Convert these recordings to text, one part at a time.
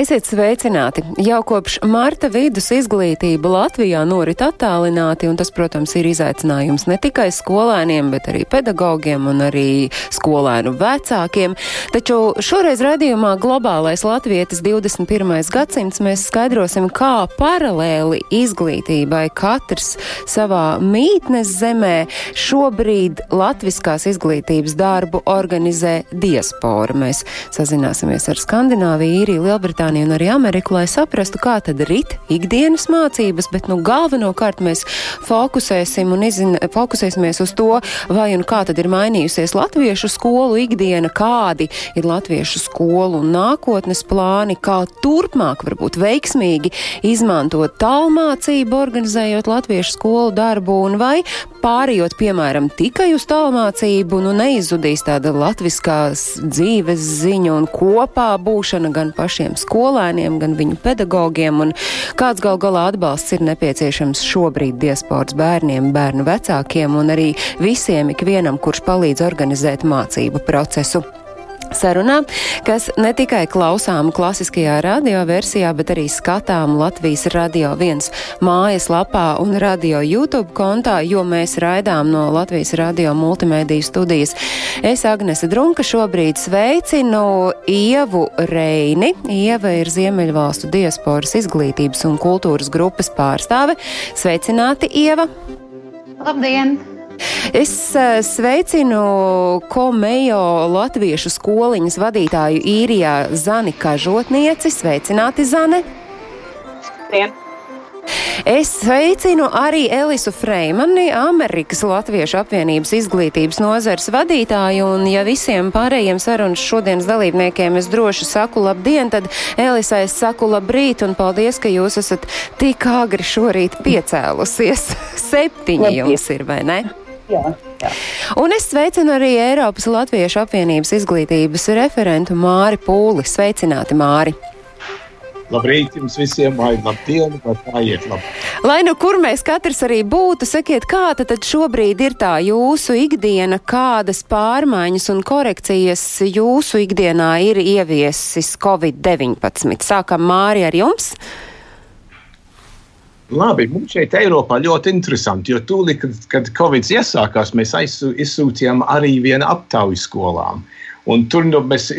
Esiet sveicināti! Jau kopš marta vidus izglītība Latvijā norit attālināti, un tas, protams, ir izaicinājums ne tikai skolēniem, bet arī pedagogiem un arī skolēnu vecākiem. Taču šoreiz raidījumā Globālais latvietis 21. gadsimts mēs skaidrosim, kā paralēli izglītībai katrs savā mītnes zemē šobrīd latviskās izglītības darbu organizē diaspora. Mēs sazināsimies ar Skandināviju, Īriju, Lielbritāniju un arī Ameriku, lai saprastu, kā tad rit ikdienas mācības, bet nu galvenokārt mēs fokusēsim un izzin, fokusēsimies uz to, vai un kā tad ir mainījusies latviešu skolu ikdiena, kādi ir latviešu skolu un nākotnes plāni, kā turpmāk varbūt veiksmīgi izmantot tālmācību, organizējot latviešu skolu darbu un vai pārējot, piemēram, tikai uz tālmācību, nu neizzudīs tāda latviskās dzīves ziņa un kopā būšana gan pašiem skolēniem, gan viņu pedagogiem, un kāds gal galā atbalsts ir nepieciešams šobrīd diasporas bērniem, bērnu vecākiem un arī visiem ikvienam, kurš palīdz organizēt mācību procesu. Sarunā, kas ne tikai klausām klasiskajā radioversijā, bet arī skatām Latvijas radio viens mājaslapā un radio YouTube kontā, jo mēs raidām no Latvijas radio multimediju studijas. Es, Agnese Drunka, šobrīd sveicinu Ievu Reini. Ieva ir Ziemeļvalstu diasporas izglītības un kultūras grupas pārstāve. Sveicināti, Ieva! Labdien! Es uh, sveicinu Komejo latviešu skoliņas vadītāju īrijā Zani Kažotnieci. Sveicināti, Zane! Dien. Es sveicinu arī Elisu Freimani, Amerikas Latviešu apvienības izglītības nozars vadītāju, un ja visiem pārējiem sarunas šodienas dalībniekiem es droši saku labdien, tad Elisai es saku labrīt, un paldies, ka jūs esat tik agri šorīt piecēlusies. Septiņi jums ir, vai ne? Jā, jā. Un es sveicinu arī Eiropas Latviešu apvienības izglītības referentu Māri Pūli. Sveicināti, Māri! Labrīt jums visiem, vai labdien, vai tā iet labi. Lai nu kur mēs katrs arī būtu, sakiet, kāda tad šobrīd ir tā jūsu ikdiena, kādas pārmaiņas un korekcijas jūsu ikdienā ir ieviesis Covid-19? Sākam Māri ar jums. Labi, mums šeit Eiropā ļoti interesanti, jo tūlīt, kad, kad Covid iesākās, mēs aizsū- izsūtījām arī vienu aptauju skolām. Un tur nu, mēs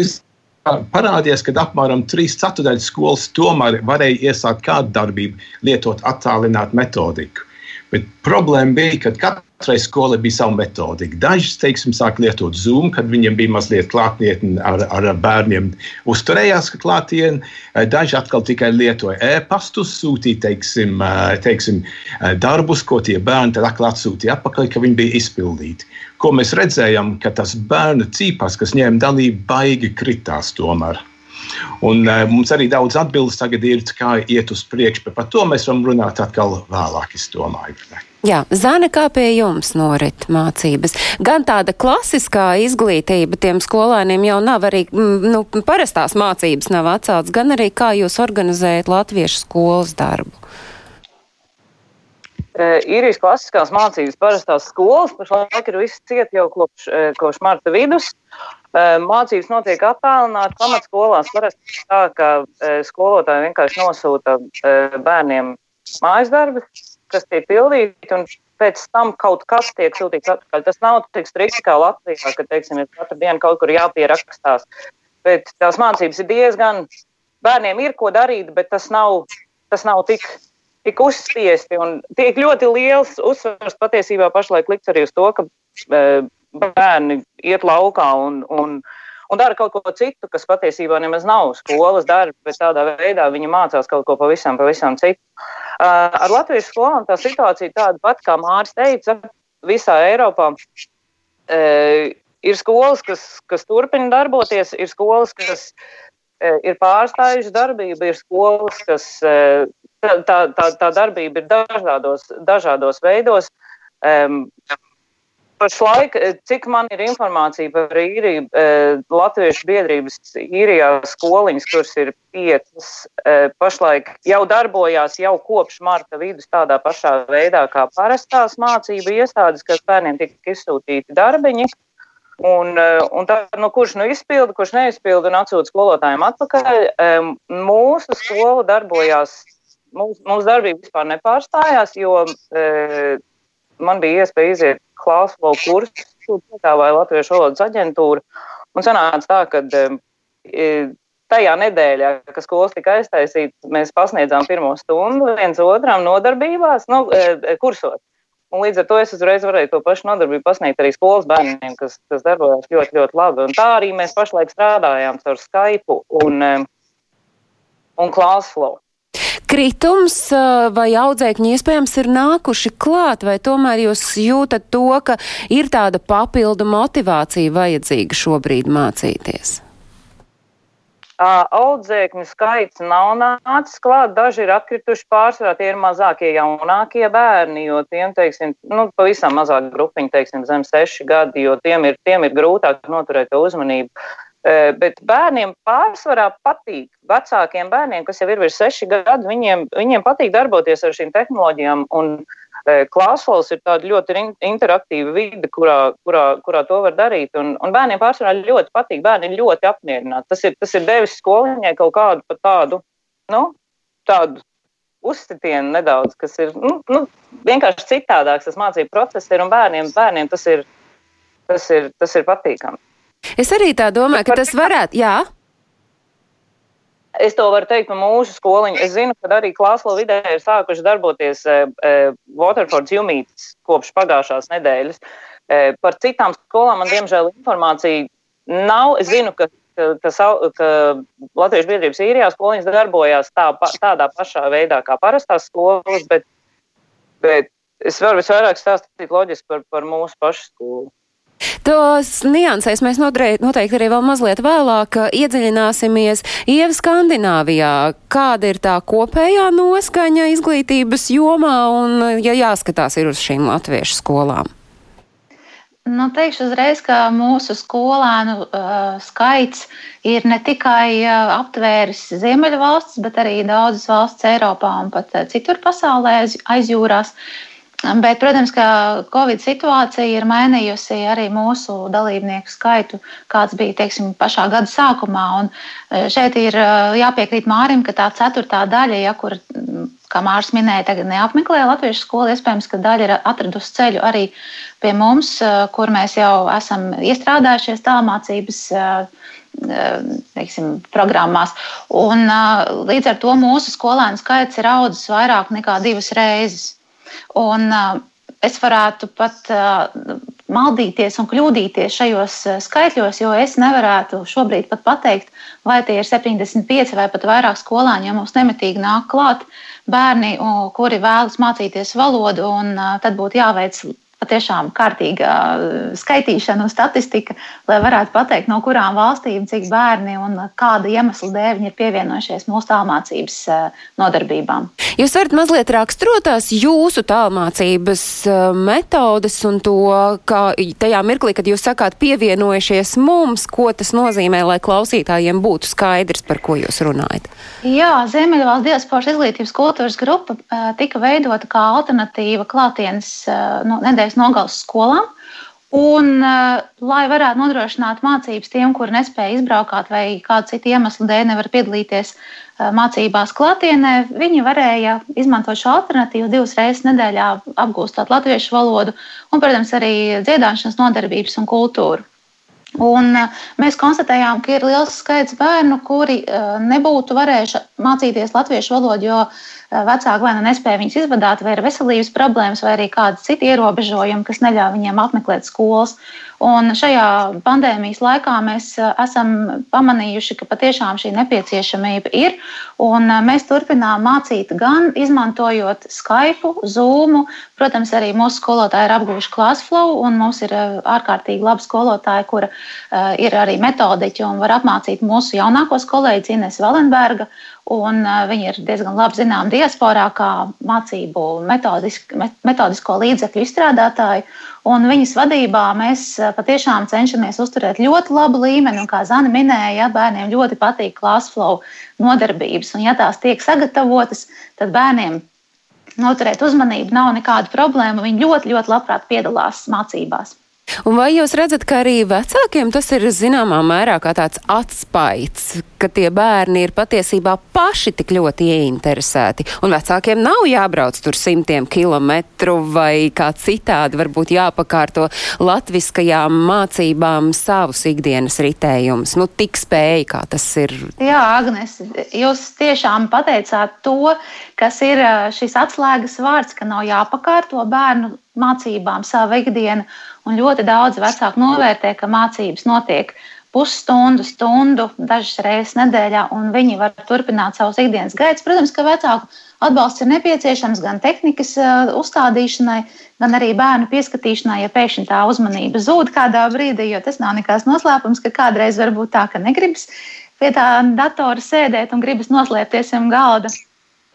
parādījās, ka apmēram 3 ceturdaļas skolas tomēr varēja iesākt kādu darbību, lietot attālinātu metodiku. Bet problēma bija, ka katrai skolai bija sava metodika. Dažas, teiksim, sāk lietot Zoom, kad viņiem bija mazliet klātnietni ar, ar bērniem. Uzturējās klātienē, daži atkal tikai lietoja e-pastus, sūtīja, teiksim, eh, teiksim, eh, darbus, ko tie bērni tad atkal atsūtīja atpakaļ, ka viņi bija izpildīti. Ko mēs redzējām, ka tas bērnu cīpars, kas ņēma dalību, baigi kritās tomēr. Un, uh, mums arī daudz atbildes tagad ir, kā iet uz priekšu, bet par to mēs varam runāt atkal vēlāk, es domāju. Jā, Zana, kā pie jums norit mācības? Gan tāda klasiskā izglītība tiem skolēniem jau nav arī, mm, nu, parastās mācības nav atceltas, gan arī kā jūs organizējat latviešu skolas darbu. Eh, Īrijas klasiskās mācības parastās skolas pašlaik ir viss ciet jau kopš, eh, kopš marta vidus. Eh, Mācības notiek attālināti pamatskolās. Parasti tā, ka eh, skolotāji vienkārši nosūta eh, bērniem mājas darbus, kas tiek pildīti, un pēc tam kaut kas tiek sūtīts atpakaļ. Tas nav tik strikti kā Latvijā, ka, teiksim, ir katru dienu kaut kur jāpierakstās. Bet tās mācības ir diezgan, bērniem ir ko darīt, bet tas nav, tas nav tik, tik uzspiesti. Tiek ļoti liels uzsvars patiesībā pašlaik likts arī uz to, ka e, bērni iet laukā un, un, un dara kaut ko citu, kas patiesībā nemaz nav skolas darbs, bet tādā veidā viņi mācās kaut ko pavisam, pavisam citu. Uh, ar latviešu skolām tā situācija tāda pati, kā Mārcis teica, visā Eiropā. Uh, ir skolas, kas, kas turpina darboties, ir skolas, kas uh, ir pārstājušas darbību, ir skolas, kas uh, tā, tā, tā darbība ir dažādos, dažādos veidos. Um, pašlaik, cik man ir informācija par īriju, Latviešu biedrības īrijā skoliņas, kuras ir piecas, pašlaik jau darbojās jau kopš marta vidus tādā pašā veidā kā parastās mācību iestādes, kas bērniem tika izsūtīti darbiņi. Un, un tā, nu, kurš nu izpilda, kurš neizpilda un atsūta skolotājiem atpakaļ, mūsu skola darbojās, mūsu, mūsu darbība vispār nepārstājās, jo man bija iespēja iziet klāstu valodu kursus, ko piedāvāja Latviešu valodas aģentūra. Un sanāca tā, ka e, tajā nedēļā, kad skolas tika aiztaisīta, mēs pasniedzām pirmo stundu viens otram nodarbībās, nu, e, kursot. Un līdz ar to es uzreiz varēju to pašu nodarbību pasniegt arī skolas bērniem, kas, kas darbojas ļoti, ļoti labi. Un tā arī mēs pašlaik strādājām ar Skype un, e, un Classflow kritums vai audzēkņi iespējams ir nākuši klāt, vai tomēr jūs jūtat to, ka ir tāda papildu motivācija vajadzīga šobrīd mācīties? Audzēkņu skaits nav nācis klāt, daži ir atkrituši pārsvarā, tie ir mazākie jaunākie bērni, jo tiem, teiksim, nu, pavisam mazāk grupiņi, teiksim, zem seši gadi, jo tiem ir, tiem ir grūtāk noturēt uzmanību. Bet bērniem pārsvarā patīk, vecākiem bērniem, kas jau ir virs seši gadi, viņiem, viņiem patīk darboties ar šīm tehnoloģijām. Un Klāsfols ir tāda ļoti interaktīva vide, kurā, kurā, kurā to var darīt. Un, un bērniem pārsvarā ļoti patīk, bērni ir ļoti apmierināti. Tas ir, tas ir devis skoliņai kaut kādu pat tādu, nu, tādu uzsitienu nedaudz, kas ir nu, nu, vienkārši citādāks tas mācību process ir, un bērniem, bērniem tas ir, tas ir, tas ir patīkami. Es arī tā domāju, ka tas varētu, jā. Es to varu teikt par mūsu skoliņu. Es zinu, ka arī Klāsla vidē ir sākuši darboties e, e, Waterfords Jumītas kopš pagājušās nedēļas. E, par citām skolām man diemžēl informācija nav. Es zinu, ka, ka, ka, ka Latvijas biedrības īrijā skoliņas darbojās tā, tādā pašā veidā kā parastās skolas, bet, bet es varu visvairāk stāstīt loģiski par, par mūsu pašu skolu. Tos niansēs mēs noteikti arī vēl mazliet vēlāk iedziļināsimies. Ieva Skandināvijā, kāda ir tā kopējā noskaņa izglītības jomā un, ja jāskatās ir uz šīm latviešu skolām? Nu, teikšu uzreiz, ka mūsu skolēnu uh, skaits ir ne tikai uh, aptvēris Ziemeļvalstis, bet arī daudzas valsts Eiropā un pat uh, citur pasaulē aiz, aizjūrās. Uh, Bet, protams, ka Covid situācija ir mainījusi arī mūsu dalībnieku skaitu, kāds bija teiksim, pašā gada sākumā. Un e, šeit ir e, jāpiekrīt Mārim, ka tā ceturtā daļa, ja, kur, kā Mārs minēja, tagad neapmeklē latviešu skolu, iespējams, ka daļa ir atradusi ceļu arī pie mums, e, kur mēs jau esam iestrādājušies tālmācības teiksim, programmās. Un, līdz ar to mūsu skolēnu skaits ir audzis vairāk nekā divas reizes. Un, es varētu pat maldīties un kļūdīties šajos skaitļos, jo es nevarētu šobrīd pat pateikt, vai tie ir 75 vai pat vairāk skolāņi, jo mums nemitīgi nāk klāt bērni, kuri vēlas mācīties valodu, un tad būtu jāveic patiešām kārtīga skaitīšana un statistika, lai varētu pateikt, no kurām valstīm cik bērni un kāda iemesla dēļ viņi ir pievienojušies mūsu tālmācības nodarbībām. Jūs varat mazliet raksturotās jūsu tālmācības metodes un to, kā tajā mirklī, kad jūs sakāt pievienojušies mums, ko tas nozīmē, lai klausītājiem būtu skaidrs, par ko jūs runājat? Jā, Ziemeļvalsts diasporas izglītības kultūras grupa tika veidota kā alternatīva klātienes no, nedēļas nedēļas nogales skolām. Un, uh, lai varētu nodrošināt mācības tiem, kuri nespēja izbraukāt vai kādu citu iemeslu dēļ nevar piedalīties uh, mācībās klātienē, viņi varēja izmantot šo alternatīvu divas reizes nedēļā, apgūstot latviešu valodu un, protams, arī dziedāšanas nodarbības un kultūru. Un mēs konstatējām, ka ir liels skaits bērnu, kuri nebūtu varējuši mācīties latviešu valodu, jo vecāki vai nu nespēja viņus izvadīt, vai ir veselības problēmas, vai arī kādi citi ierobežojumi, kas neļauj viņiem apmeklēt skolas. Un šajā pandēmijas laikā mēs esam pamanījuši, ka patiešām šī nepieciešamība ir. Mēs turpinām mācīt gan izmantojot Skype, Zoom. Protams, arī mūsu skolotāji ir apguvuši Classflow, un mums ir ārkārtīgi labi skolotāji, kura ir arī metodiķi un var apmācīt mūsu jaunākos kolēģis Ines Valenberga. Un, viņi ir diezgan labi zināmi diasporā kā mācību metodisk, metodisko līdzekļu izstrādātāji. Un viņas vadībā mēs patiešām cenšamies uzturēt ļoti labu līmeni. Un, kā Zana minēja, ja, bērniem ļoti patīk classflow nodarbības. Un, ja tās tiek sagatavotas, tad bērniem noturēt uzmanību nav nekāda problēma. Viņi ļoti, ļoti labprāt piedalās mācībās. Un vai jūs redzat, ka arī vecākiem tas ir zināmā mērā kā tāds atspaids, ka tie bērni ir patiesībā paši tik ļoti ieinteresēti, un vecākiem nav jābrauc tur simtiem kilometru vai kā citādi varbūt jāpakārto latviskajām mācībām savus ikdienas ritējumus. Nu, tik spēja, kā tas ir. Jā, Agnes, jūs tiešām pateicāt to, kas ir šis atslēgas vārds, ka nav jāpakārto bērnu mācībām savu ikdienu. Un ļoti daudz vecāku novērtē, ka mācības notiek pusstundu, stundu, dažas reizes nedēļā, un viņi var turpināt savus ikdienas gaitas. Protams, ka vecāku atbalsts ir nepieciešams gan tehnikas uh, uzstādīšanai, gan arī bērnu pieskatīšanai, ja pēkšņi tā uzmanība zūd kādā brīdī, jo tas nav nekāds noslēpums, ka kādreiz var būt tā, ka negribas pie tā datora sēdēt un gribas noslēpties zem galda.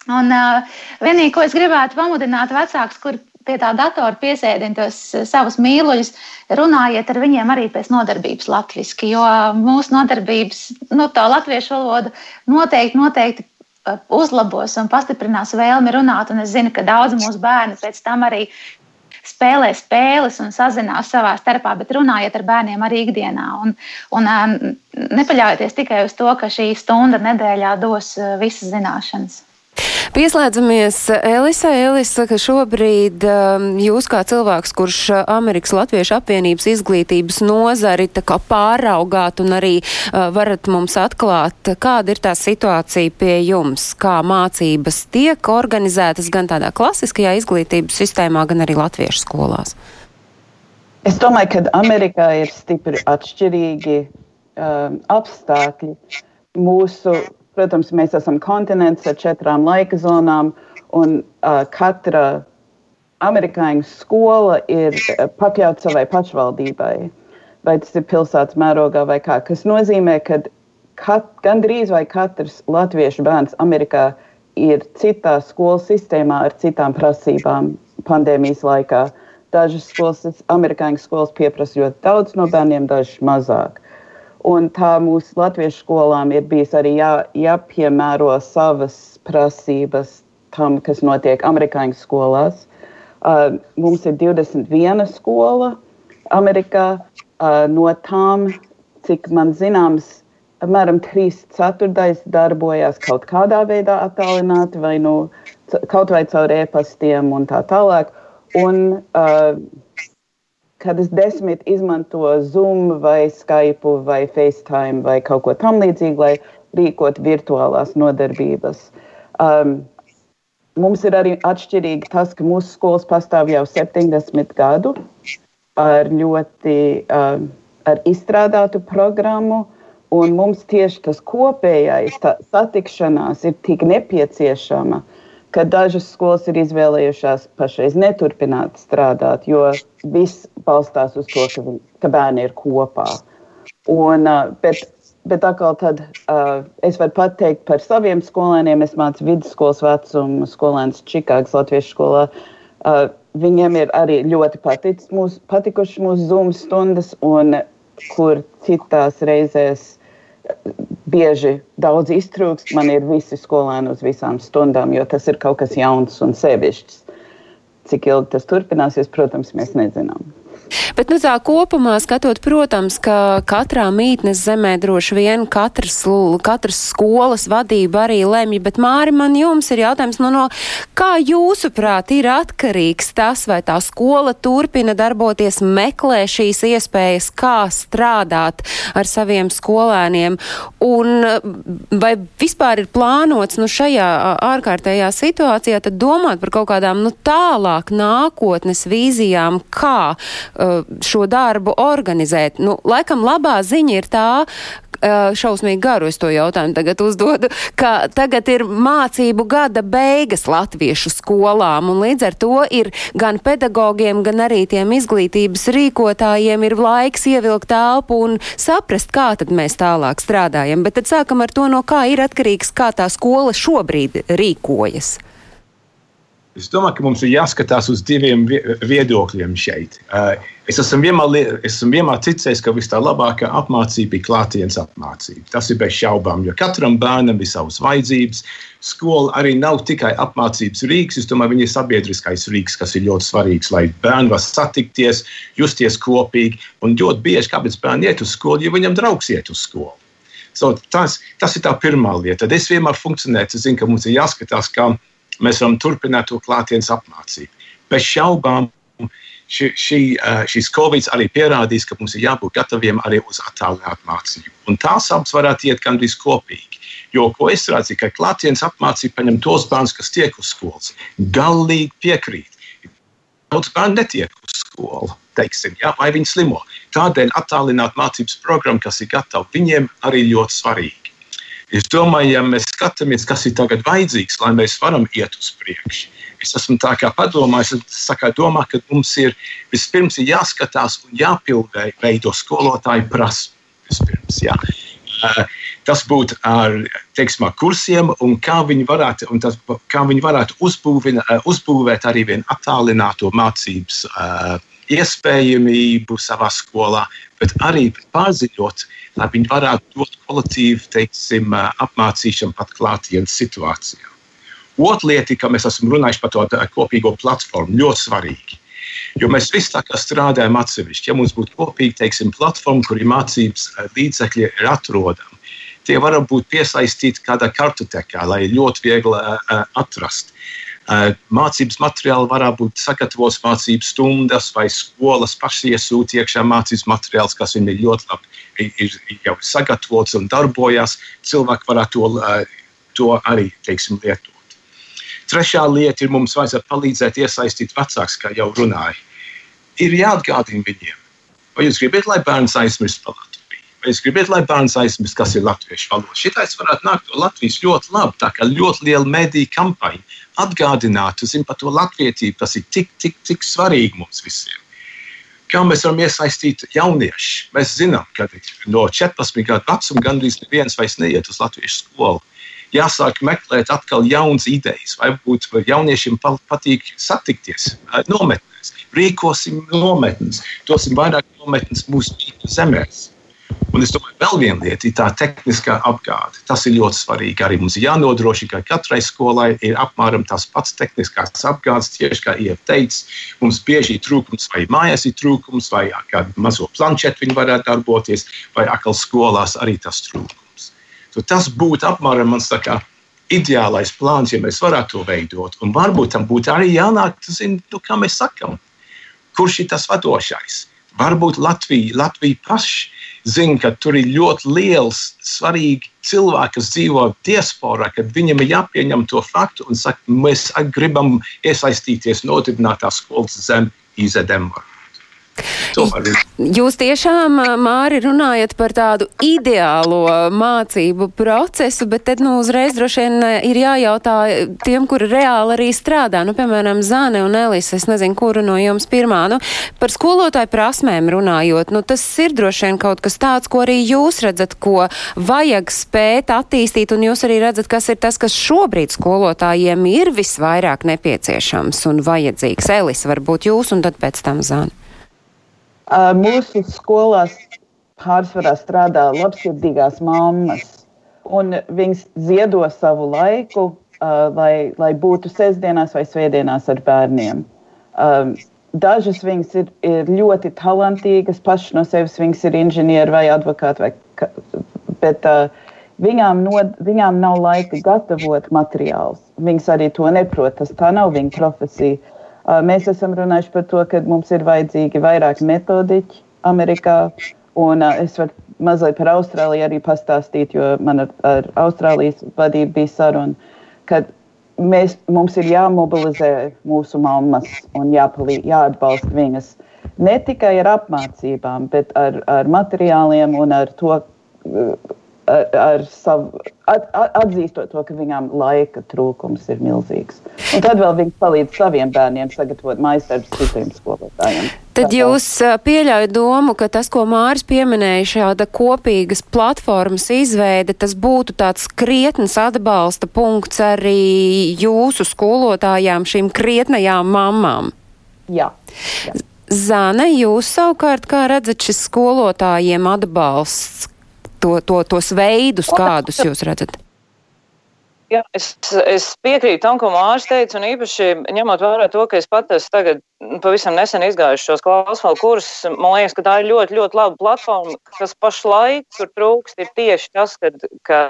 Un uh, vienīgi, ko es gribētu pamudināt vecākus, kur pie tā datora piesēdina tos eh, savus mīluļus, runājiet ar viņiem arī pēc nodarbības latviešu, jo mūsu nodarbības, nu, tā latviešu valoda noteikti, noteikti eh, uzlabos un pastiprinās vēlmi runāt. Un es zinu, ka daudz mūsu bērnu pēc tam arī spēlē spēles un sazinās savā starpā, bet runājiet ar bērniem arī ikdienā. Un, un eh, nepaļaujieties tikai uz to, ka šī stunda nedēļā dos visas zināšanas. Pieslēdzamies Elisai. Elisa, ka šobrīd um, jūs kā cilvēks, kurš uh, Amerikas Latviešu apvienības izglītības nozari pāraugāt un arī uh, varat mums atklāt, kāda ir tā situācija pie jums, kā mācības tiek organizētas gan tādā klasiskajā izglītības sistēmā, gan arī latviešu skolās. Es domāju, ka Amerikā ir stipri atšķirīgi um, apstākļi. Mūsu Protams, mēs esam kontinents ar četrām laika zonām, un uh, katra amerikāņu skola ir pakļauta savai pašvaldībai. Vai tas ir pilsētas mērogā vai kā. Tas nozīmē, ka kat, gandrīz vai katrs latviešu bērns Amerikā ir citā skolas sistēmā ar citām prasībām pandēmijas laikā. Dažas skolas, amerikāņu skolas pieprasa ļoti daudz no bērniem, dažas mazāk. Un tā mūsu latviešu skolām ir bijis arī jā, jāpiemēro savas prasības tam, kas notiek amerikāņu skolās. Uh, mums ir 21 skola Amerikā. Uh, no tām, cik man zināms, apmēram 3 ceturtais darbojas kaut kādā veidā attālināti, vai nu kaut vai caur e-pastiem un tā tālāk. Un, uh, kad es desmit izmanto Zoom vai Skype vai FaceTime vai kaut ko tamlīdzīgu, lai rīkot virtuālās nodarbības. Um, mums ir arī atšķirīgi tas, ka mūsu skolas pastāv jau 70 gadu ar ļoti um, ar izstrādātu programmu, un mums tieši tas kopējais satikšanās ir tik nepieciešama, uh, ka dažas skolas ir izvēlējušās pašreiz neturpināt strādāt, jo viss balstās uz to, ka, ka bērni ir kopā. Un, bet, bet atkal tad uh, es varu pateikt par saviem skolēniem. Es mācu vidusskolas vecumu skolēnus Čikāgas Latviešu skolā. Uh, viņiem ir arī ļoti mūs, patikušas mūsu Zoom stundas, un kur citās reizēs bieži daudz iztrūkst. Man ir visi skolēni uz visām stundām, jo tas ir kaut kas jauns un sevišķs. Cik ilgi tas turpināsies, protams, mēs nezinām. Bet, nu, tā kopumā skatot, protams, ka katrā mītnes zemē droši vien katras, katras skolas vadība arī lemj, bet Māri, man jums ir jautājums, nu, no kā jūsuprāt ir atkarīgs tas, vai tā skola turpina darboties, meklē šīs iespējas, kā strādāt ar saviem skolēniem, un vai vispār ir plānots, nu, šajā ārkārtējā situācijā, tad domāt par kaut kādām, nu, tālāk nākotnes vīzijām, kā šo darbu organizēt. Nu, laikam labā ziņa ir tā, šausmīgi garu es to jautājumu tagad uzdodu, ka tagad ir mācību gada beigas latviešu skolām, un līdz ar to ir gan pedagogiem, gan arī tiem izglītības rīkotājiem ir laiks ievilkt telpu un saprast, kā tad mēs tālāk strādājam. Bet tad sākam ar to, no kā ir atkarīgs, kā tā skola šobrīd rīkojas. Es domāju, ka mums ir jāskatās uz diviem viedokļiem šeit. Uh, es esmu vienmēr, esmu vienmēr ticējis, ka vis tā labākā apmācība ir klātienes apmācība. Tas ir bez šaubām, jo katram bērnam ir savas vajadzības. Skola arī nav tikai apmācības rīks, es domāju, viņa ir sabiedriskais rīks, kas ir ļoti svarīgs, lai bērni var satikties, justies kopīgi. Un ļoti bieži, kāpēc bērni iet uz skolu, jo viņam draugs iet uz skolu. So, tas, tas ir tā pirmā lieta. Tad es vienmēr funkcionēju, es zinu, ka mums ir jāskatās, kā mēs varam turpināt to klātienes apmācību. Bez šaubām ši, šī, šīs Covid arī pierādīs, ka mums ir jābūt gataviem arī uz attālinātu mācību. Un tās abas varētu iet gandrīz kopīgi. Jo, ko es redzu, ka klātienes apmācība paņem tos bērnus, kas tiek uz skolas. Galīgi piekrīt. Daudz bērnu netiek uz skolu, teiksim, ja, vai viņi slimo. Tādēļ attālināt mācības programmu, kas ir gatava, viņiem arī ļoti svarīgi. Es domāju, ja mēs skatāmies, kas ir tagad vajadzīgs, lai mēs varam iet uz priekšu. Es esmu tā kā padomājis, es domāju, ka mums ir vispirms ir jāskatās un jāpilnveido skolotāju prasme. Vispirms, jā. Tas būtu ar teiksim, kursiem, un kā viņi varētu, tas, kā viņi varētu uzbūvin, uzbūvēt arī vienu attālināto mācības uh, iespējamību savā skolā, bet arī pārziņot, lai viņi varētu dot kolektīvu teiksim, apmācīšanu pat klātienes situācijā. Otra lieta, ka mēs esam runājuši par to kopīgo platformu, ļoti svarīgi. Jo mēs visi tā kā strādājam atsevišķi. Ja mums būtu kopīga teiksim, platforma, kur ir mācības līdzekļi ir atrodami, tie var būt piesaistīti kādā kartotekā, lai ļoti viegli uh, atrast. Mācības materiāli varētu būt sagatavots mācības stundas, vai skolas pašas iesūta iekšā mācības materiāls, kas viņiem ir ļoti labi ir, jau sagatavots un darbojas. Cilvēki varētu to, to arī teiksim, lietot. Trešā lieta ir, mums vajadzētu palīdzēt iesaistīt vecākus, kā jau runāju. Ir jāatgādina viņiem, vai jūs gribat, lai bērns aizmirst par Latviju. Vai jūs gribat, lai bērns aizmirst, kas ir latviešu valoda? Šitais varētu nākt no Latvijas ļoti labi, tā kā ļoti liela mediju kampaņa atgādinātu zin, par to latvietību, kas ir tik, tik, tik svarīgi mums visiem. Kā mēs varam iesaistīt jauniešus? Mēs zinām, ka no 14 gadu vecuma gandrīz neviens vairs neiet uz latviešu skolu. Jāsāk meklēt atkal jaunas idejas, vai varbūt jauniešiem patīk satikties nometnēs. Rīkosim nometnes, dosim vairāk nometnes mūsu zemēs Un es domāju, vēl viena lieta ir tā tehniskā apgāde. Tas ir ļoti svarīgi. Arī mums ir jānodrošina, ka katrai skolai ir apmēram tas pats tehniskās apgādes, tieši kā Ieva teica. Mums bieži ir trūkums, vai mājās ir trūkums, vai kādu mazo planšetu viņi varētu darboties, vai atkal skolās arī tas trūkums. So tas būtu apmēram mans ideālais plāns, ja mēs varētu to veidot. Un varbūt tam būtu arī jānāk, zin, nu, kā mēs sakām, kurš ir tas vadošais. Varbūt Latvija, Latvija paša zina, ka tur ir ļoti liels, svarīgi cilvēki, kas dzīvo diasporā, kad viņam ir jāpieņem to faktu un saka, mēs gribam iesaistīties nodibinātā skolas zem IZM. Jūs tiešām, Māri, runājat par tādu ideālo mācību procesu, bet tad, nu, uzreiz droši vien ir jājautā tiem, kuri reāli arī strādā. Nu, piemēram, Zāne un Elisa, es nezinu, kuru no jums pirmā. Nu, par skolotāju prasmēm runājot, nu, tas ir droši vien kaut kas tāds, ko arī jūs redzat, ko vajag spēt attīstīt, un jūs arī redzat, kas ir tas, kas šobrīd skolotājiem ir visvairāk nepieciešams un vajadzīgs. Elisa, varbūt jūs, un tad pēc tam Zāne. Mūsu skolās pārsvarā strādā labsirdīgās mammas, un viņas ziedo savu laiku, lai, lai būtu sestdienās vai svētdienās ar bērniem. Dažas viņas ir, ir ļoti talantīgas, pašas no sevis viņas ir inženieri vai advokāti, vai, bet uh, viņām, no, viņām nav laika gatavot materiālus. Viņas arī to neprot, tas tā nav viņa profesija. Mēs esam runājuši par to, ka mums ir vajadzīgi vairāk metodiķi Amerikā. Un es varu mazliet par Austrāliju arī pastāstīt, jo man ar, ar Austrālijas vadību bija saruna, ka mēs, mums ir jāmobilizē mūsu mammas un jāpalīd, jāatbalsta viņas ne tikai ar apmācībām, bet ar, ar materiāliem un ar to, ar, ar savu, at, atzīstot to, ka viņām laika trūkums ir milzīgs. Un tad vēl viņi palīdz saviem bērniem sagatavot maisdarbus citiem skolotājiem. Tad jūs pieļaujat domu, ka tas, ko Māris pieminēja, šāda kopīgas platformas izveide, tas būtu tāds krietnes atbalsta punkts arī jūsu skolotājām, šīm krietnajām mamām. Jā. jā. Zane, jūs savukārt kā redzat šis skolotājiem atbalsts, to, to, tos veidus, kādus jūs redzat? Jā, es, es piekrītu tam, ko Mārcis teica, un īpaši ņemot vērā to, ka es pat esmu tagad pavisam nesen izgājuši šos klausulu kursus. Man liekas, ka tā ir ļoti, ļoti laba platforma, kas pašlaik tur trūkst. Ir tieši tas, ka, ka,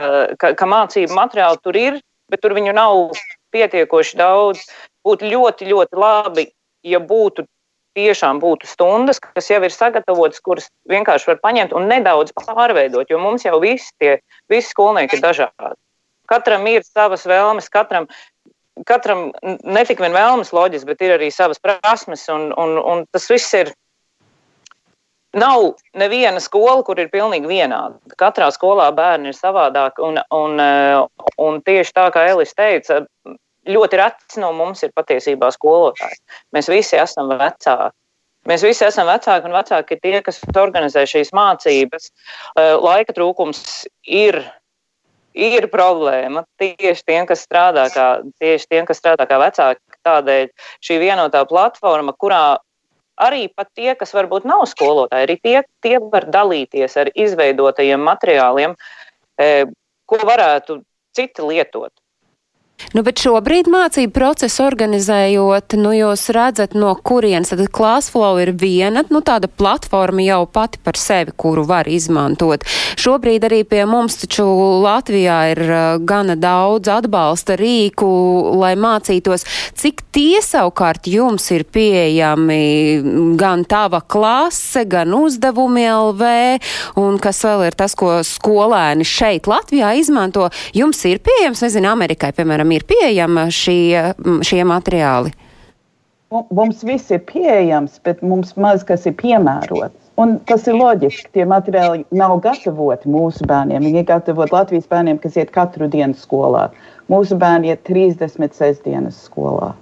ka, ka mācību materiāli tur ir, bet tur viņu nav pietiekoši daudz. Būtu ļoti, ļoti labi, ja būtu tiešām būtu stundas, kas jau ir sagatavotas, kuras vienkārši var paņemt un nedaudz pārveidot, jo mums jau visi tie visi skolnieki ir dažādi. Katram ir savas vēlmes, katram, katram ne tik vien vēlmes loģis, bet ir arī savas prasmes, un, un, un tas viss ir. Nav neviena skola, kur ir pilnīgi vienāda. Katrā skolā bērni ir savādāki. Un, un, un tieši tā kā Elis teica, ļoti rets no mums ir patiesībā skolotājs. Mēs visi esam vecāki. Mēs visi esam vecāki, un vecāki ir tie, kas organizē šīs mācības. Laika trūkums ir, ir problēma tieši tiem, kas strādā kā, tieši tiem, kas strādā kā vecāki. Tādēļ šī vienotā platforma, kurā arī pat tie, kas varbūt nav skolotāji, arī tie, tie var dalīties ar izveidotajiem materiāliem, ko varētu citi lietot. Nu, bet šobrīd mācību procesu organizējot, nu, jūs redzat, no kurienes tad Classflow ir viena, nu, tāda platforma jau pati par sevi, kuru var izmantot. Šobrīd arī pie mums taču Latvijā ir uh, gana daudz atbalsta rīku, lai mācītos, cik tie savukārt jums ir pieejami gan tava klase, gan uzdevumi LV, un kas vēl ir tas, ko skolēni šeit Latvijā izmanto. Jums ir pieejams, nezinu, Amerikai, piemēram, piemēram, ir pieejama šie, šie materiāli? Mums viss ir pieejams, bet mums maz kas ir piemērots. Un tas ir loģiski. Tie materiāli nav gatavoti mūsu bērniem. Viņi ir gatavoti Latvijas bērniem, kas iet katru dienu skolā. Mūsu bērni iet 36 dienas skolā.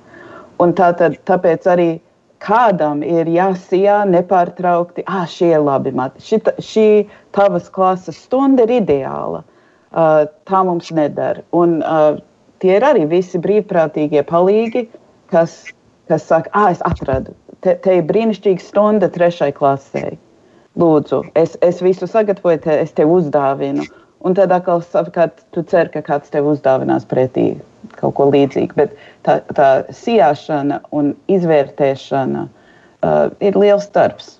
Un tā tad, tāpēc arī kādam ir jāsijā nepārtraukti, ah, šie ir labi mati. Šī tavas klases stunda ir ideāla. Uh, tā mums nedara. Un, uh, tie ir arī visi brīvprātīgie palīgi, kas, kas saka, ah, es atradu, te, te ir brīnišķīga stunda trešai klasē. Lūdzu, es, es visu sagatavoju, te, es tev uzdāvinu. Un tad atkal savukārt tu cer, ka kāds tev uzdāvinās pretī kaut ko līdzīgu. Bet tā, tā sijāšana un izvērtēšana uh, ir liels darbs.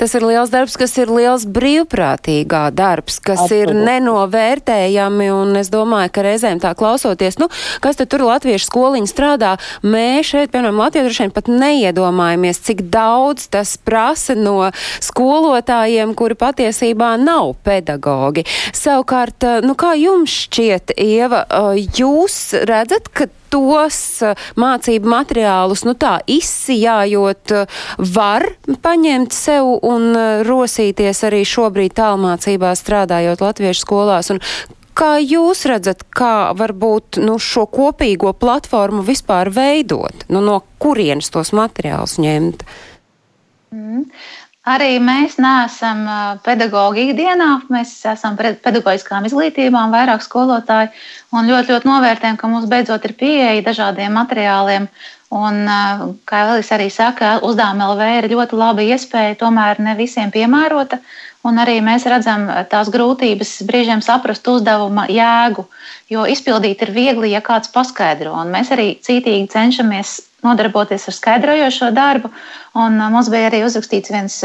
Tas ir liels darbs, kas ir liels brīvprātīgā darbs, kas Absolut. ir nenovērtējami, un es domāju, ka reizēm tā klausoties, nu, kas tad tur latviešu skoliņi strādā, mēs šeit, piemēram, latviešu pat neiedomājamies, cik daudz tas prasa no skolotājiem, kuri patiesībā nav pedagogi. Savukārt, nu, kā jums šķiet, Ieva, jūs redzat, ka tos eh, mācību materiālus, nu tā izsijājot, eh, var paņemt sev un eh, rosīties arī šobrīd tālmācībā strādājot latviešu skolās. Un kā jūs redzat, kā varbūt nu, šo kopīgo platformu vispār veidot? Nu, no kurienes tos materiālus ņemt? Mm. Arī mēs neesam pedagoģi ikdienā, mēs esam pedagoģiskām izglītībām, vairāk skolotāji, un ļoti, ļoti novērtējam, ka mums beidzot ir pieeja dažādiem materiāliem. Un, kā Elīze arī saka, uzdevuma LV ir ļoti laba iespēja, tomēr ne visiem piemērota. Un arī mēs redzam tās grūtības brīžiem saprast uzdevuma jēgu, jo izpildīt ir viegli, ja kāds paskaidro. Un mēs arī cītīgi cenšamies nodarboties ar skaidrojošo darbu. Un mums bija arī uzrakstīts viens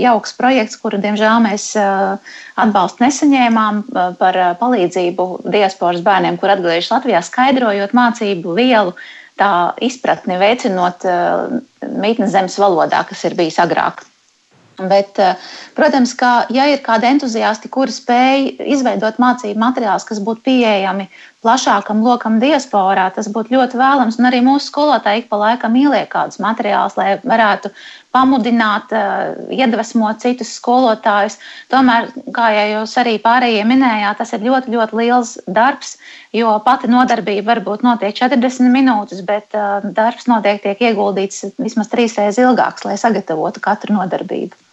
jauks projekts, kuru, diemžēl, mēs atbalstu nesaņēmām par palīdzību diasporas bērniem, kur atgriežas Latvijā, skaidrojot mācību vielu, tā izpratni veicinot mītnes zemes valodā, kas ir bijis agrāk. Bet, protams, ka ja ir kādi entuziasti, kuri spēj izveidot mācību materiālus, kas būtu pieejami plašākam lokam diasporā, tas būtu ļoti vēlams. Un arī mūsu skolotāji ik pa laikam ieliek kādus materiālus, lai varētu pamudināt, iedvesmot citus skolotājus. Tomēr, kā jau jūs arī pārējie minējāt, tas ir ļoti, ļoti liels darbs, jo pati nodarbība varbūt notiek 40 minūtes, bet darbs noteikti tiek ieguldīts vismaz trīsreiz ilgāks, lai sagatavotu katru nodarbību.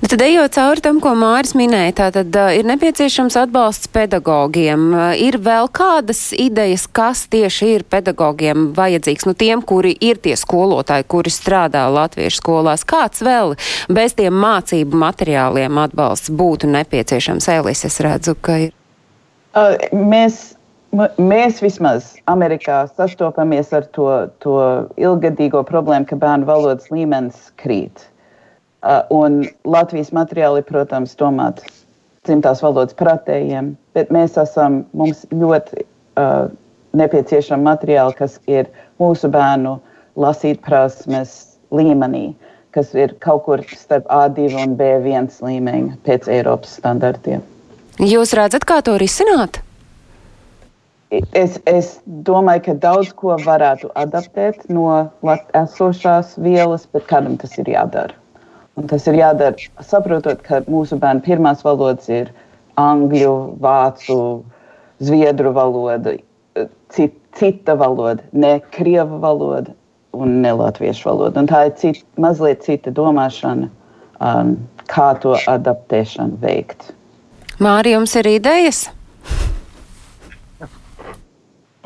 Nu, tad ejot cauri tam, ko Māris minēja, tātad uh, ir nepieciešams atbalsts pedagogiem. Uh, ir vēl kādas idejas, kas tieši ir pedagogiem vajadzīgs, nu tiem, kuri ir tie skolotāji, kuri strādā latviešu skolās. Kāds vēl bez tiem mācību materiāliem atbalsts būtu nepieciešams? Elis, es redzu, ka ir. Uh, mēs Mēs vismaz Amerikā sastopamies ar to, to ilgadīgo problēmu, ka bērnu valodas līmenis krīt. Uh, un Latvijas materiāli, protams, domāt dzimtās valodas pratējiem, bet mēs esam, mums ļoti uh, nepieciešama materiāli, kas ir mūsu bērnu lasīt prasmes līmenī, kas ir kaut kur starp A2 un B1 līmeņa pēc Eiropas standartiem. Jūs redzat, kā to risināt? Es, es domāju, ka daudz ko varētu adaptēt no esošās vielas, bet kādam tas ir jādara. Un tas ir jādara saprotot, ka mūsu bērnu pirmās valodas ir angļu, vācu, zviedru valoda, cit, cita valoda, ne krievu valoda un ne latviešu valoda. Un tā ir cit, mazliet cita domāšana, um, kā to adaptēšanu veikt. Mārija, jums ir idejas?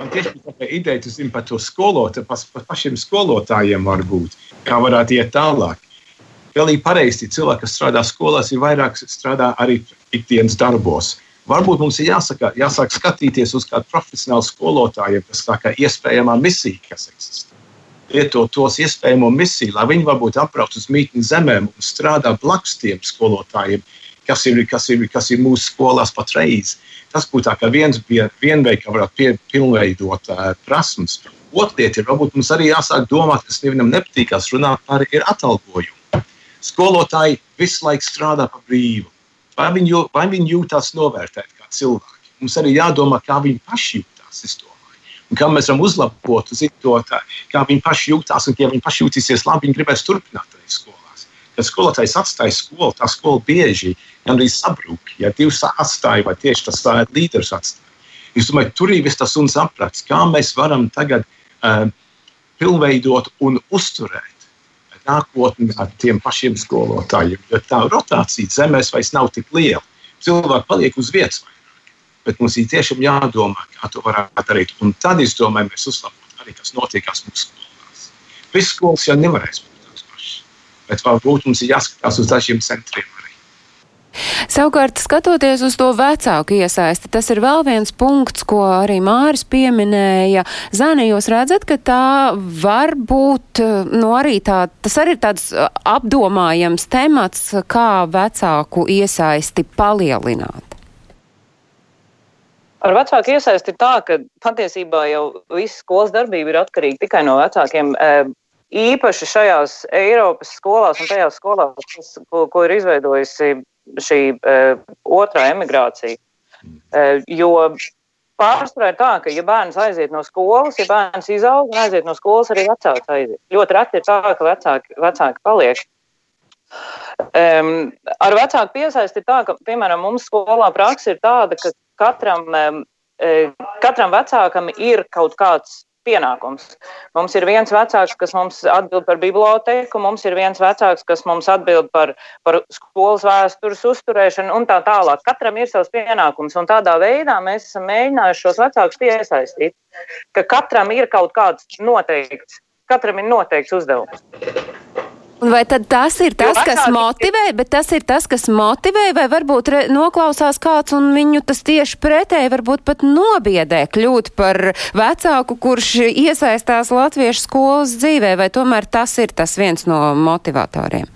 Man tieši tā ideja, tu zini, par to skolotāju, par pašiem skolotājiem varbūt, kā varētu iet tālāk pilnīgi pareizi. Cilvēki, kas strādā skolās, ir vairāk strādā arī ikdienas darbos. Varbūt mums ir jāsaka, jāsāk skatīties uz kādu profesionālu skolotāju, kas tā kā iespējamā misija, kas eksistē. Lietot tos iespējamo misiju, lai viņi varbūt apbrauc uz mītnes zemēm un strādā blakus tiem skolotājiem, kas ir, kas ir, kas ir mūsu skolās patreiz. Tas būtu viens veids, kā varētu pie, pilnveidot uh, prasmes. Otra lieta ir, varbūt mums arī jāsāk domāt, kas nevienam nepatīkās runāt par atalgojumu skolotāji visu laiku strādā par brīvu. Vai viņi, vai viņi jūtas novērtēti kā cilvēki? Mums arī jādomā, kā viņi paši jūtas. Un kā mēs varam uzlabot to, tā, kā viņi paši jūtas, un ja viņi paši jutīsies labi, viņi gribēs turpināt arī skolās. Kad skolotājs atstāja skolu, tā skola bieži gandrīz sabrūk. Ja divs atstāja, vai tieši tas līderis atstāja. Es domāju, tur ir tas un saprats, kā mēs varam tagad uh, pilnveidot un uzturēt nākotni ar tiem pašiem skolotājiem. Jo tā rotācija zemēs vairs nav tik liela. Cilvēki paliek uz vietas. Bet mums ir tiešām jādomā, kā to varētu darīt. Un tad es domāju, mēs uzlabotu arī, kas notiekās mūsu skolās. Visas skolas jau nevarēs būt tādas pašas. Bet varbūt mums ir jāskatās uz dažiem centriem Savukārt, skatoties uz to vecāku iesaisti, tas ir vēl viens punkts, ko arī Māris pieminēja. Zani, jūs redzat, ka tā var būt, nu arī tā, tas arī ir tāds apdomājams temats, kā vecāku iesaisti palielināt. Ar vecāku iesaisti tā, ka patiesībā jau viss skolas darbība ir atkarīga tikai no vecākiem. Īpaši šajās Eiropas skolās un tajās skolās, ko, ko ir izveidojusi šī uh, otrā emigrācija. Uh, jo pārsvarā ir tā, ka, ja bērns aiziet no skolas, ja bērns izaug un aiziet no skolas, arī vecāks aiziet. Ļoti reti ir tā, ka vecāki, vecāki paliek. Um, ar vecāku piesaisti ir tā, ka, piemēram, mums skolā praksa ir tāda, ka katram, um, katram vecākam ir kaut kāds pienākums. Mums ir viens vecāks, kas mums atbild par biblioteku, mums ir viens vecāks, kas mums atbild par, par skolas vēstures uzturēšanu un tā tālāk. Katram ir savs pienākums, un tādā veidā mēs esam mēģinājuši šos vecākus piesaistīt, ka katram ir kaut kāds noteikts, katram ir noteikts uzdevums. Un vai tad tas ir tas, kas motivē, bet tas ir tas, kas motivē, vai varbūt re, noklausās kāds un viņu tas tieši pretēji varbūt pat nobiedē kļūt par vecāku, kurš iesaistās latviešu skolas dzīvē, vai tomēr tas ir tas viens no motivatoriem?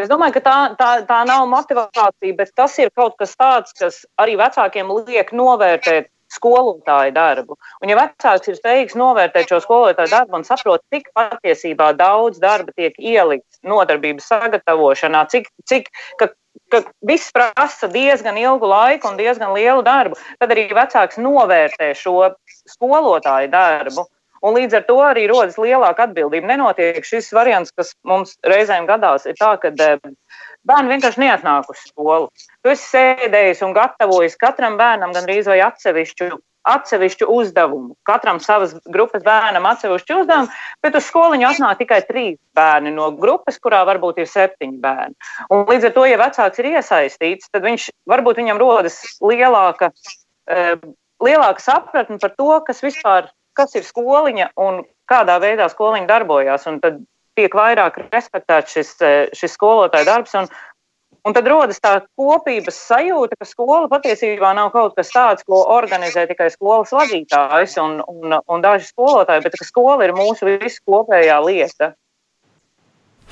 Es domāju, ka tā, tā, tā nav motivācija, bet tas ir kaut kas tāds, kas arī vecākiem liek novērtēt skolotāju darbu. Un, ja vecāks ir spējīgs novērtēt šo skolotāju darbu un saprot, cik patiesībā daudz darba tiek ielikts nodarbības sagatavošanā, cik, cik ka, ka viss prasa diezgan ilgu laiku un diezgan lielu darbu, tad arī vecāks novērtē šo skolotāju darbu. Un līdz ar to arī rodas lielāka atbildība. Nenotiek šis variants, kas mums reizēm gadās, ir tā, ka bērni vienkārši neatnāk uz skolu. Tu esi sēdējis un gatavojis katram bērnam gandrīz vai atsevišķu atsevišķu uzdevumu. Katram savas grupas bērnam atsevišķu uzdevumu, bet uz skoliņu atnāk tikai trīs bērni no grupas, kurā varbūt ir septiņi bērni. Un līdz ar to, ja vecāks ir iesaistīts, tad viņš varbūt viņam rodas lielāka, uh, lielāka sapratne par to, kas vispār kas ir skoliņa un kādā veidā skoliņa darbojās. Tad tiek vairāk respektēts šis, eh, šis skolotāja darbs. Un, Un tad rodas tā kopības sajūta, ka skola patiesībā nav kaut kas tāds, ko organizē tikai skolas vadītājs un, un, un daži skolotāji, bet ka skola ir mūsu visu kopējā lieta.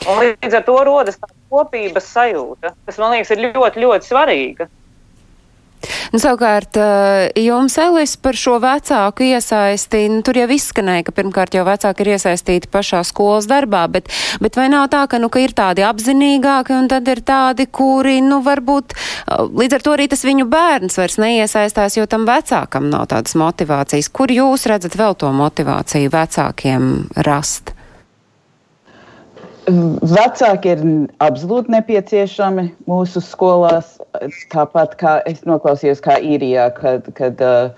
Un līdz ar to rodas tā kopības sajūta, kas man liekas ir ļoti, ļoti svarīga. Nu, savukārt, eh, jums, Elis, par šo vecāku iesaisti, nu, tur jau izskanēja, ka pirmkārt jau vecāki ir iesaistīti pašā skolas darbā, bet, bet vai nav tā, ka, nu, ka ir tādi apzinīgāki un tad ir tādi, kuri, nu, varbūt eh, līdz ar to arī tas viņu bērns vairs neiesaistās, jo tam vecākam nav tādas motivācijas. Kur jūs redzat vēl to motivāciju vecākiem rast? Vecāki ir absolūti nepieciešami mūsu skolās. Tāpat kā es noklausījos, kā īrijā, kad, kad uh,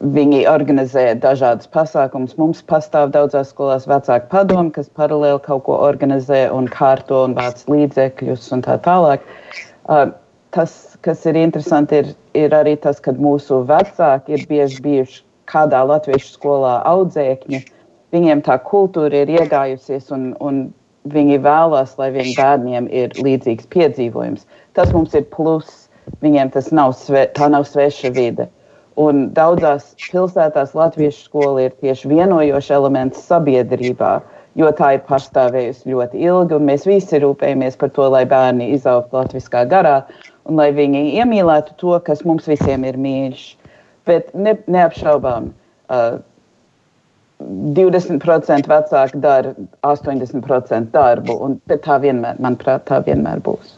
viņi organizē dažādas pasākumus. Mums pastāv daudzās skolās vecāku padomu, kas paralēli kaut ko organizē un kārto un vāc līdzekļus un tā tālāk. Uh, tas, kas ir interesanti, ir, ir arī tas, ka mūsu vecāki ir bieži bijuši kādā latviešu skolā audzēkņi. Viņiem tā kultūra ir iegājusies un, un viņi vēlās, lai viņu bērniem ir līdzīgs piedzīvojums. Tas mums ir pluss. Viņiem tas nav, sve, nav sveša vide. Un daudzās pilsētās latviešu skola ir tieši vienojošs elements sabiedrībā, jo tā ir pastāvējusi ļoti ilgi, un mēs visi rūpējamies par to, lai bērni izaugtu latviskā garā un lai viņi iemīlētu to, kas mums visiem ir mīļš. Bet ne, neapšaubām, uh, 20% vecāki dara 80% darbu, un tā vienmēr, manuprāt, tā vienmēr būs.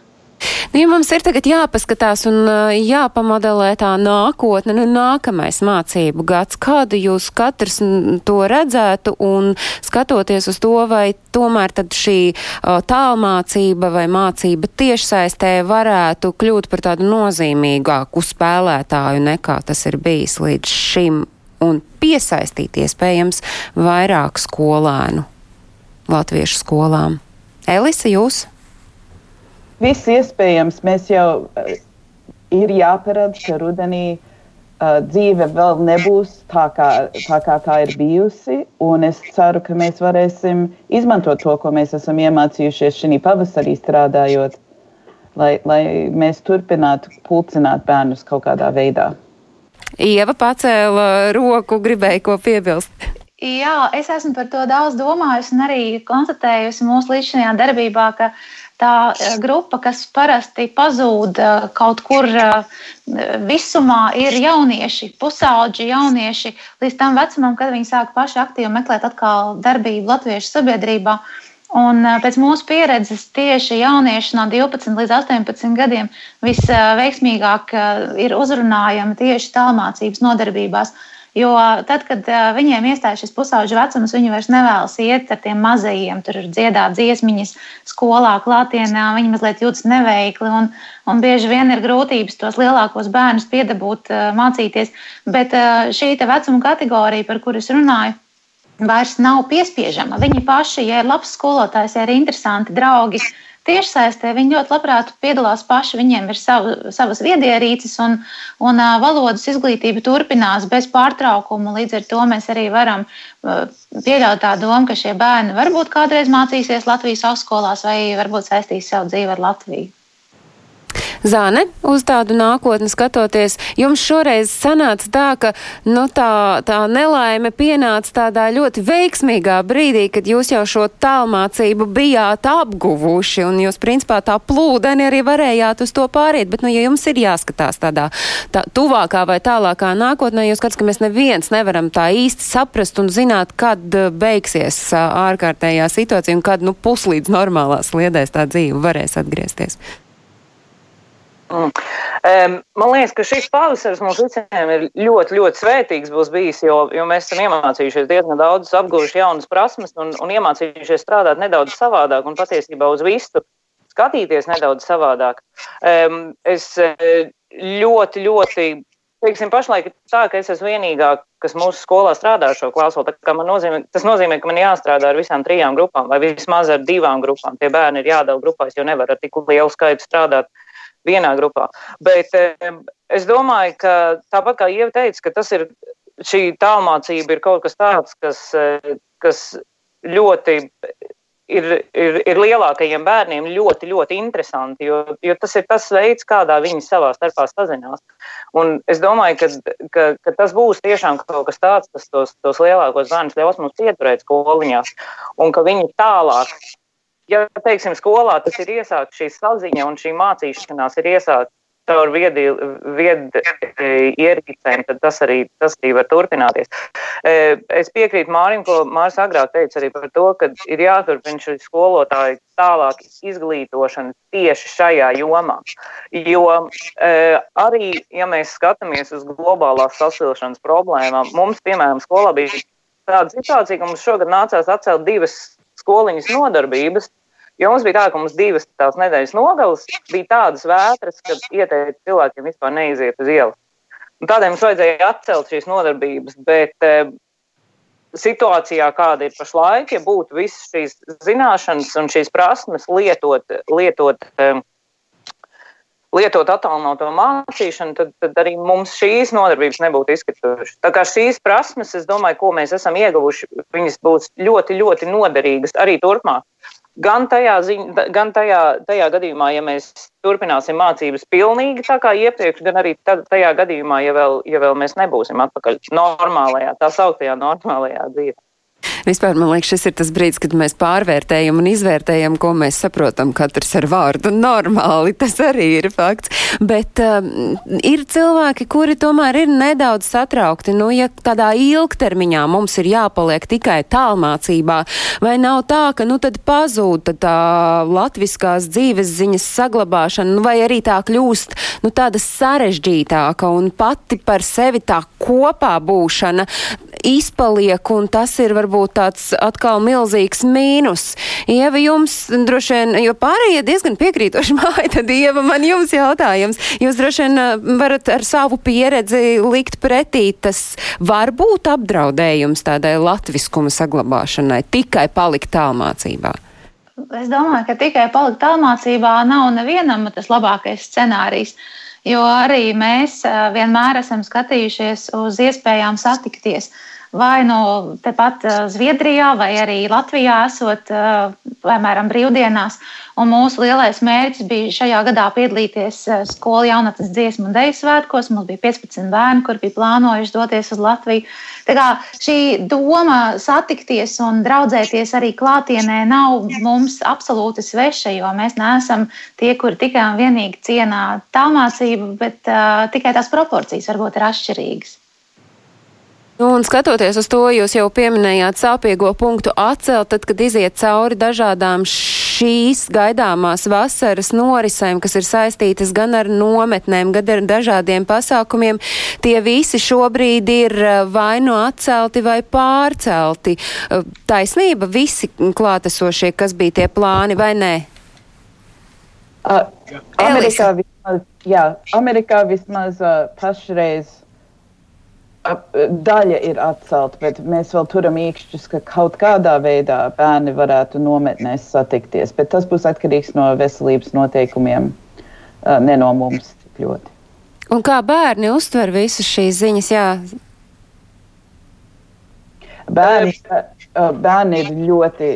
Nu, ja mums ir tagad jāpaskatās un jāpamodelē tā nākotne, nu, nākamais mācību gads, kādu jūs katrs to redzētu un skatoties uz to, vai tomēr tad šī tālmācība vai mācība tiešsaistē varētu kļūt par tādu nozīmīgāku spēlētāju nekā tas ir bijis līdz šim un piesaistīt iespējams vairāk skolēnu latviešu skolām. Elisa, jūs? Viss iespējams. Mēs jau uh, ir jāparedz, ka rudenī uh, dzīve vēl nebūs tā kā, tā kā tā ir bijusi. Es ceru, ka mēs varēsim izmantot to, ko mēs esam iemācījušies šī pavasarī strādājot, lai, lai mēs turpinātu pulcināt bērnus kaut kādā veidā. Ieva pacēla roku, gribēja ko piebilst. Jā, es esmu par to daudz domājusi un arī konstatējusi mūsu līdzinājā darbībā, ka tā e, grupa, kas parasti pazūd e, kaut kur e, visumā, ir jaunieši, pusauģi jaunieši līdz tam vecumam, kad viņi sāk paši aktīvi meklēt atkal darbību latviešu sabiedrībā. Un pēc mūsu pieredzes tieši jaunieši no 12 līdz 18 gadiem visveiksmīgāk ir uzrunājami tieši tālmācības nodarbībās. Jo tad, kad viņiem iestājas šis pusauģa vecums, viņi vairs nevēlas iet ar tiem mazajiem, tur ir dziedāt dziesmiņas, skolā, klātienē, viņi mazliet jūtas neveikli. Un, un bieži vien ir grūtības tos lielākos bērnus piedabūt, mācīties. Bet šī vecuma kategorija, par kuru es runāju, vairs nav piespiežama. Viņi paši, ja ir labs skolotājs, ja ir interesanti draugi, tiešsaistē viņi ļoti labprāt piedalās paši. Viņiem ir savu, savas viedierīces, un, un uh, valodas izglītība turpinās bez pārtraukuma. Līdz ar to mēs arī varam uh, pieļaut tā domu, ka šie bērni varbūt kādreiz mācīsies Latvijas augstskolās vai varbūt saistīs savu dzīvi ar Latviju. Zāne, uz tādu nākotni skatoties, jums šoreiz sanāca tā, ka nu, tā, tā nelaime pienāca tādā ļoti veiksmīgā brīdī, kad jūs jau šo tālmācību bijāt apguvuši un jūs principā tā plūdeni arī varējāt uz to pāriet. Bet, nu, ja jums ir jāskatās tādā tā, tuvākā vai tālākā nākotnē, jūs skatāt, ka mēs neviens nevaram tā īsti saprast un zināt, kad uh, beigsies ārkārtējā situācija un kad nu, puslīdz normālās sliedēs tā dzīve varēs atgriezties. Mm. Um, man liekas, ka šis pavasaris mums visiem ir ļoti, ļoti svētīgs būs bijis, jo, jo mēs esam iemācījušies diezgan daudz, apguvuši jaunas prasmes un, un iemācījušies strādāt nedaudz savādāk un patiesībā uz visu skatīties nedaudz savādāk. Um, es ļoti, ļoti teiksim, pašlaik ir tā, ka es esmu vienīgā, kas mūsu skolā strādā ar šo klausuli. Nozīmē, tas nozīmē, ka man jāstrādā ar visām trijām grupām, vai vismaz ar divām grupām. Tie bērni ir jādala grupās, jo nevar ar tik lielu skaitu strādāt vienā grupā. Bet es domāju, ka tāpat kā Ieva teica, ka tas ir šī tālmācība ir kaut kas tāds, kas, kas ļoti ir, ir, ir lielākajiem bērniem ļoti, ļoti interesanti, jo, jo tas ir tas veids, kādā viņi savā starpā sazinās. Un es domāju, ka, ka, ka tas būs tiešām kaut kas tāds, kas tos, tos lielākos bērnus ļaus mums ieturēt skoliņās, un ka viņi tālāk. Ja, teiksim, skolā tas ir iesākts, šī saziņa un šī mācīšanās ir iesākta caur viedi, viedi ierīcēm, tad tas arī, tas arī var turpināties. E, es piekrītu Mārim, ko Mārs agrāk teica arī par to, ka ir jāturpina šī skolotāja tālāk izglītošana tieši šajā jomā. Jo e, arī, ja mēs skatāmies uz globālās sasilšanas problēmām, mums, piemēram, skolā bija tāda situācija, ka mums šogad nācās atcelt divas skoliņas nodarbības, Jo mums bija tā, ka mums divas tās nedēļas nogalas bija tādas vētras, ka ieteica cilvēkiem vispār neiziet uz ielas. Tādēļ mums vajadzēja atcelt šīs nodarbības, bet e, situācijā, kāda ir pašlaik, ja būtu visas šīs zināšanas un šīs prasmes lietot, lietot, e, lietot attālināto mācīšanu, tad, tad arī mums šīs nodarbības nebūtu izkritušas. Tā kā šīs prasmes, es domāju, ko mēs esam ieguvuši, viņas būs ļoti, ļoti noderīgas arī turpmāk. Gan tajā, ziņ, gan tajā, tajā gadījumā, ja mēs turpināsim mācības pilnīgi tā kā iepriekš, gan arī tajā gadījumā, ja vēl, ja vēl mēs nebūsim atpakaļ normālajā, tā sauktajā normālajā dzīvē. Vispār man liekas, šis ir tas brīdis, kad mēs pārvērtējam un izvērtējam, ko mēs saprotam katrs ar vārdu. Normāli tas arī ir fakts. Bet um, ir cilvēki, kuri tomēr ir nedaudz satraukti. Nu, ja tādā ilgtermiņā mums ir jāpaliek tikai tālmācībā, vai nav tā, ka nu tad pazūd tā latviskās dzīves ziņas saglabāšana, nu, vai arī tā kļūst nu, tāda sarežģītāka un pati par sevi tā kopā būšana izpaliek, un tas ir varbūt tāds atkal milzīgs mīnus. Ieva, jums droši vien, jo pārējie diezgan piekrītoši māja, tad Ieva, man jums jautājums. Jūs droši vien varat ar savu pieredzi likt pretī, tas var būt apdraudējums tādai latviskuma saglabāšanai, tikai palikt tālmācībā. Es domāju, ka tikai palikt tālmācībā nav nevienam tas labākais scenārijs. Jo arī mēs uh, vienmēr esam skatījušies uz iespējām satikties. Uh, vai nu tepat eh, Zviedrijā, vai arī Latvijā, esot, eh, piemēram, brīvdienās. Un mūsu lielais mērķis bija šajā gadā piedalīties eh, skolu jaunatnes dziesmu un deju svētkos. Mums bija 15 bērni, kuri bija plānojuši doties uz Latviju. Tā kā šī doma satikties un draudzēties arī klātienē nav mums absolūti sveša, jo mēs neesam tie, kuri tikai un vienīgi cienā tālmācību, bet uh, tikai tās proporcijas varbūt ir atšķirīgas. Nu, un skatoties uz to, jūs jau pieminējāt sāpīgo punktu atcelt, tad, kad iziet cauri dažādām šīs gaidāmās vasaras norisēm, kas ir saistītas gan ar nometnēm, gan ar dažādiem pasākumiem, tie visi šobrīd ir eh, vai nu atcelti vai pārcelti. Eh, taisnība visi klātesošie, kas bija tie plāni, vai nē? Uh, Amerikā vismaz, jā, Amerikā vismaz uh, pašreiz daļa ir atcelta, bet mēs vēl turam īkšķus, ka kaut kādā veidā bērni varētu nometnēs satikties. Bet tas būs atkarīgs no veselības noteikumiem, ne no mums tik ļoti. Un kā bērni uztver visas šīs ziņas? Jā. Bērni, bērni ir ļoti.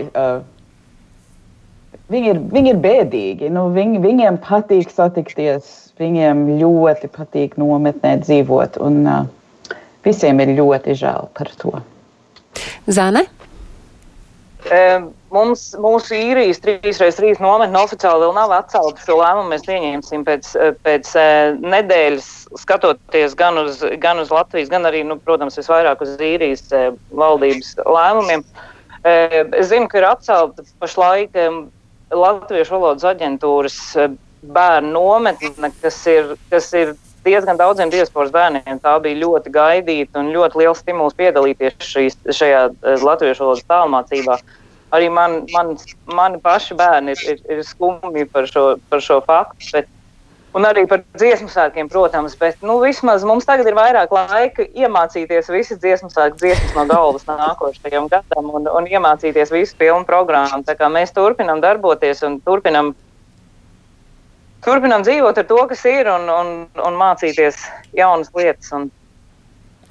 Viņi ir, viņi ir bēdīgi. Nu, viņi, viņiem patīk satikties, viņiem ļoti patīk nometnē dzīvot. Un, uh, visiem ir ļoti žēl par to. Zane? Mums, mūsu īrijas 3x3 nometne oficiāli vēl nav atcelta. Šo lēmumu mēs pieņemsim pēc, pēc nedēļas, skatoties gan uz, gan uz Latvijas, gan arī, nu, protams, visvairāk uz īrijas valdības lēmumiem. Es zinu, ka ir atcelta pašlaik Latviešu valodas aģentūras bērnu nometne, kas ir, kas ir diezgan daudziem diasporas bērniem. Tā bija ļoti gaidīta un ļoti liels stimuls piedalīties šīs, šajā latviešu valodas tālmācībā. Arī man, man, mani paši bērni ir, ir, ir skumji par šo, par šo faktu, bet un arī par dziesmu svētkiem, protams, bet nu, vismaz mums tagad ir vairāk laika iemācīties visas dziesmu svētku dziesmas no galvas nākošajam gadam un, un iemācīties visu pilnu programmu. Tā kā mēs turpinam darboties un turpinam, turpinam dzīvot ar to, kas ir un, un, un mācīties jaunas lietas un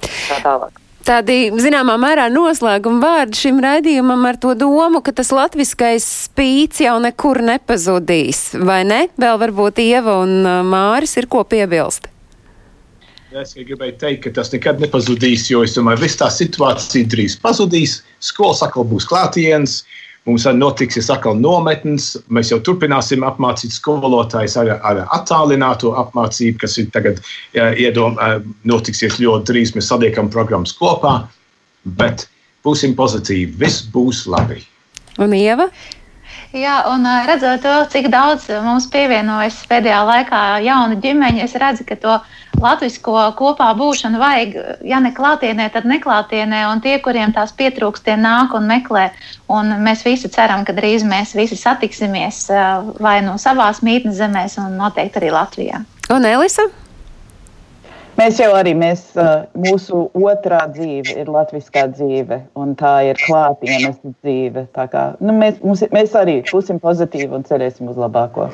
tā tālāk tādi, zināmā mērā, noslēguma vārdi šim raidījumam ar to domu, ka tas latviskais spīts jau nekur nepazudīs, vai ne? Vēl varbūt Ieva un uh, Māris ir ko piebilst. Es gribēju teikt, ka tas nekad nepazudīs, jo es domāju, ka viss tā situācija drīz pazudīs. Skolas atkal būs klātienes, uh, Mums notiks atkal nometnes. Mēs jau turpināsim apmācīt skolotājus ar, ar attālināto apmācību, kas ir tagad iedom, notiksies ļoti drīz. Mēs saliekam programmas kopā, bet būsim pozitīvi. Viss būs labi. Un Ieva? Jā, un redzot to, cik daudz mums pievienojas pēdējā laikā jaunu ģimeņu, es redzu, ka to latviešu kopā būšanu vajag, ja ne klātienē, tad neklātienē, un tie, kuriem tās pietrūkst, tie nāk un meklē. Un mēs visi ceram, ka drīz mēs visi satiksimies vai no savās mītnes zemēs, un noteikti arī Latvijā. Un Elisa? Mēs jau arī, mēs, mūsu otrā dzīve ir latviskā dzīve, un tā ir klātienes dzīve. Kā, nu, mēs, mums, mēs arī būsim pozitīvi un cerēsim uz labāko.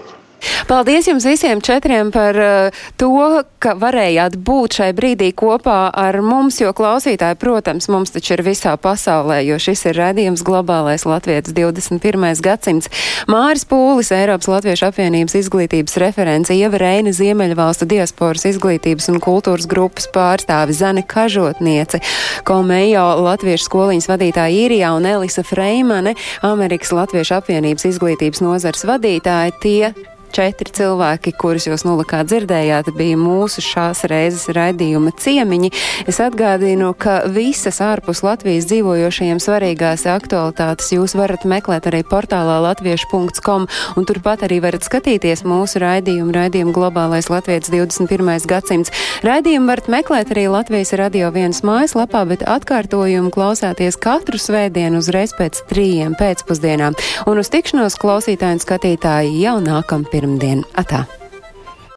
Paldies jums visiem četriem par uh, to, ka varējāt būt šai brīdī kopā ar mums, jo klausītāji, protams, mums taču ir visā pasaulē, jo šis ir redzījums globālais Latvijas 21. gadsimts. Māris Pūlis, Eiropas Latviešu apvienības izglītības referents, Ieva Reina, Ziemeļvalstu diasporas izglītības un kultūras grupas pārstāvi, Zane Kažotniece, Komejo Latviešu skoliņas vadītāja Īrijā un Elisa Freimane, Amerikas Latviešu apvienības izglītības nozars vadītāja. Tie četri cilvēki, kurus jūs nulikā dzirdējāt, bija mūsu šās reizes raidījuma ciemiņi. Es atgādinu, ka visas ārpus Latvijas dzīvojošajiem svarīgās aktualitātes jūs varat meklēt arī portālā latviešu.com, un turpat arī varat skatīties mūsu raidījumu, raidījumu globālais Latvijas 21. gadsimts. Raidījumu varat meklēt arī Latvijas radio vienas mājaslapā, bet atkārtojumu klausāties katru svētdienu uzreiz pēc trījiem pēcpusdienām. Un uz tikšanos klausītāji un skatītāji jau nākam pie pirmdien. Atā!